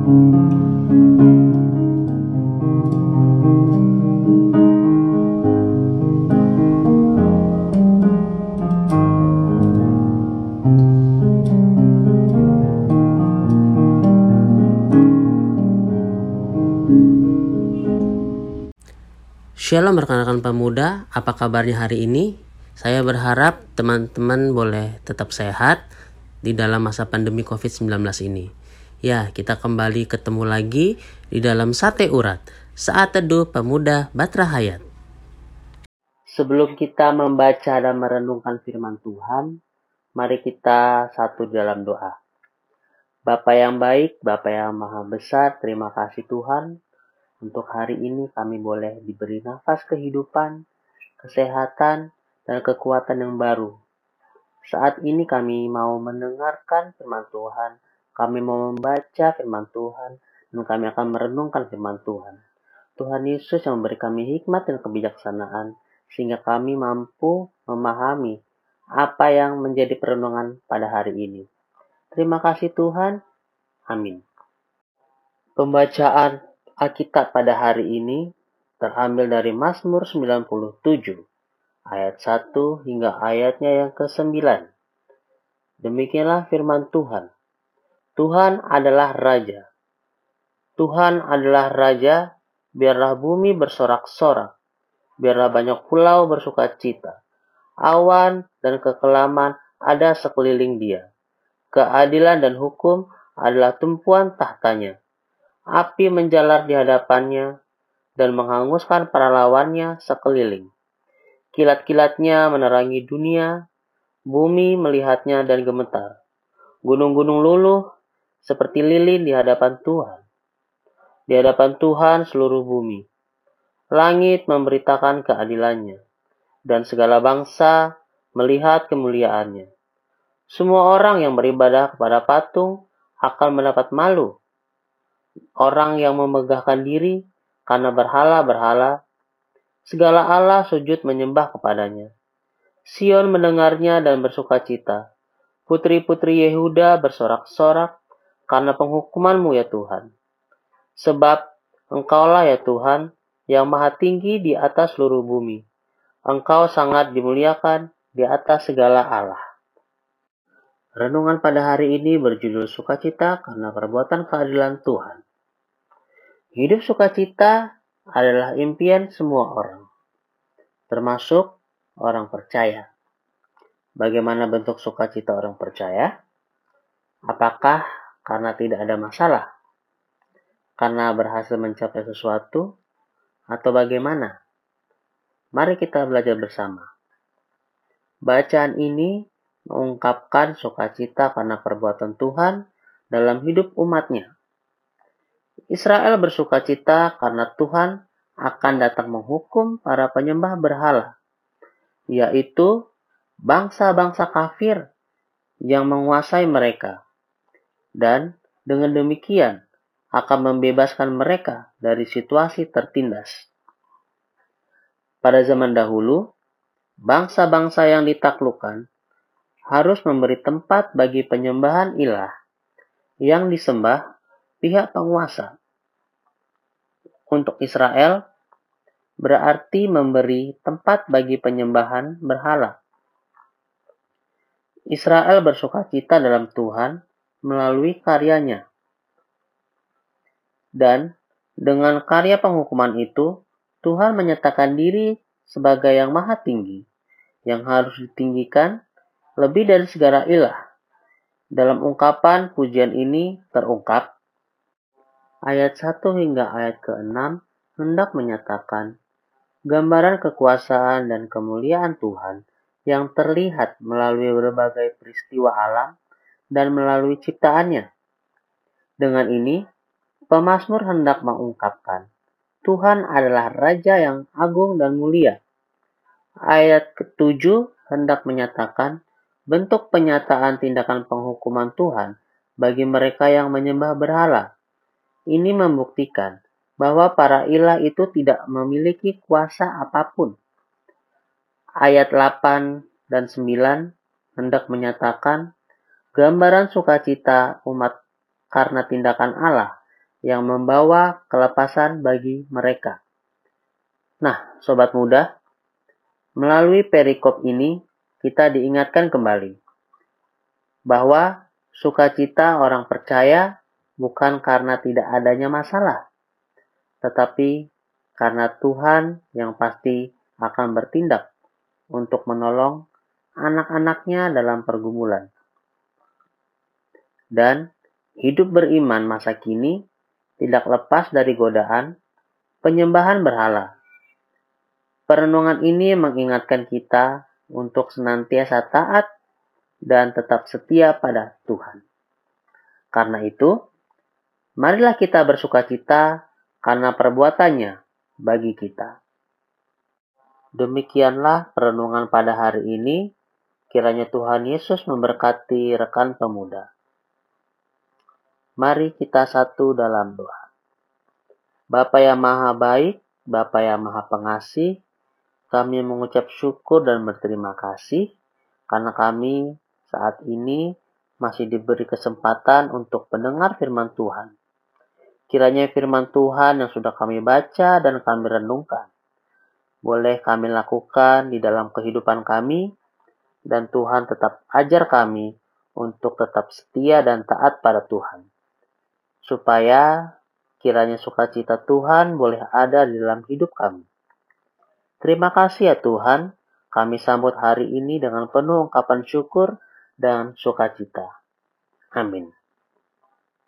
Shalom rekan-rekan pemuda, apa kabarnya hari ini? Saya berharap teman-teman boleh tetap sehat di dalam masa pandemi COVID-19 ini. Ya, kita kembali ketemu lagi di dalam Sate Urat, Saat Teduh Pemuda Batra Hayat. Sebelum kita membaca dan merenungkan firman Tuhan, mari kita satu dalam doa. Bapak yang baik, Bapak yang maha besar, terima kasih Tuhan untuk hari ini kami boleh diberi nafas kehidupan, kesehatan, dan kekuatan yang baru. Saat ini kami mau mendengarkan firman Tuhan, kami mau membaca firman Tuhan, dan kami akan merenungkan firman Tuhan. Tuhan Yesus yang memberi kami hikmat dan kebijaksanaan, sehingga kami mampu memahami apa yang menjadi perenungan pada hari ini. Terima kasih Tuhan. Amin. Pembacaan Alkitab pada hari ini terambil dari Mazmur 97 ayat 1 hingga ayatnya yang ke-9. Demikianlah firman Tuhan. Tuhan adalah Raja. Tuhan adalah Raja, biarlah bumi bersorak-sorak, biarlah banyak pulau bersuka cita. Awan dan kekelaman ada sekeliling dia. Keadilan dan hukum adalah tumpuan tahtanya Api menjalar di hadapannya dan menghanguskan para lawannya sekeliling. Kilat-kilatnya menerangi dunia, bumi melihatnya dan gemetar. Gunung-gunung luluh seperti lilin di hadapan Tuhan. Di hadapan Tuhan seluruh bumi. Langit memberitakan keadilannya, dan segala bangsa melihat kemuliaannya. Semua orang yang beribadah kepada patung akan mendapat malu orang yang memegahkan diri karena berhala-berhala, segala Allah sujud menyembah kepadanya. Sion mendengarnya dan bersuka cita. Putri-putri Yehuda bersorak-sorak karena penghukumanmu ya Tuhan. Sebab engkaulah ya Tuhan yang maha tinggi di atas seluruh bumi. Engkau sangat dimuliakan di atas segala Allah. Renungan pada hari ini berjudul Sukacita karena perbuatan keadilan Tuhan. Hidup sukacita adalah impian semua orang, termasuk orang percaya. Bagaimana bentuk sukacita orang percaya? Apakah karena tidak ada masalah? Karena berhasil mencapai sesuatu? Atau bagaimana? Mari kita belajar bersama. Bacaan ini mengungkapkan sukacita karena perbuatan Tuhan dalam hidup umatnya. Israel bersuka cita karena Tuhan akan datang menghukum para penyembah berhala, yaitu bangsa-bangsa kafir yang menguasai mereka. Dan dengan demikian akan membebaskan mereka dari situasi tertindas. Pada zaman dahulu, bangsa-bangsa yang ditaklukkan harus memberi tempat bagi penyembahan ilah yang disembah pihak penguasa. Untuk Israel, berarti memberi tempat bagi penyembahan berhala. Israel bersuka cita dalam Tuhan melalui karyanya. Dan dengan karya penghukuman itu, Tuhan menyatakan diri sebagai yang maha tinggi, yang harus ditinggikan lebih dari segala ilah. Dalam ungkapan pujian ini terungkap, Ayat 1 hingga ayat ke-6 hendak menyatakan gambaran kekuasaan dan kemuliaan Tuhan yang terlihat melalui berbagai peristiwa alam dan melalui ciptaannya. Dengan ini, pemazmur hendak mengungkapkan Tuhan adalah Raja yang agung dan mulia. Ayat ke-7 hendak menyatakan bentuk penyataan tindakan penghukuman Tuhan bagi mereka yang menyembah berhala ini membuktikan bahwa para ilah itu tidak memiliki kuasa apa pun. Ayat 8 dan 9 hendak menyatakan gambaran sukacita umat karena tindakan Allah yang membawa kelepasan bagi mereka. Nah, sobat muda, melalui perikop ini kita diingatkan kembali bahwa sukacita orang percaya bukan karena tidak adanya masalah, tetapi karena Tuhan yang pasti akan bertindak untuk menolong anak-anaknya dalam pergumulan. Dan hidup beriman masa kini tidak lepas dari godaan penyembahan berhala. Perenungan ini mengingatkan kita untuk senantiasa taat dan tetap setia pada Tuhan. Karena itu, Marilah kita bersuka cita karena perbuatannya bagi kita. Demikianlah perenungan pada hari ini. Kiranya Tuhan Yesus memberkati rekan pemuda. Mari kita satu dalam doa. Bapa yang maha baik, Bapa yang maha pengasih, kami mengucap syukur dan berterima kasih karena kami saat ini masih diberi kesempatan untuk mendengar firman Tuhan. Kiranya firman Tuhan yang sudah kami baca dan kami renungkan, boleh kami lakukan di dalam kehidupan kami, dan Tuhan tetap ajar kami untuk tetap setia dan taat pada Tuhan. Supaya kiranya sukacita Tuhan boleh ada di dalam hidup kami. Terima kasih ya Tuhan, kami sambut hari ini dengan penuh ungkapan syukur dan sukacita. Amin.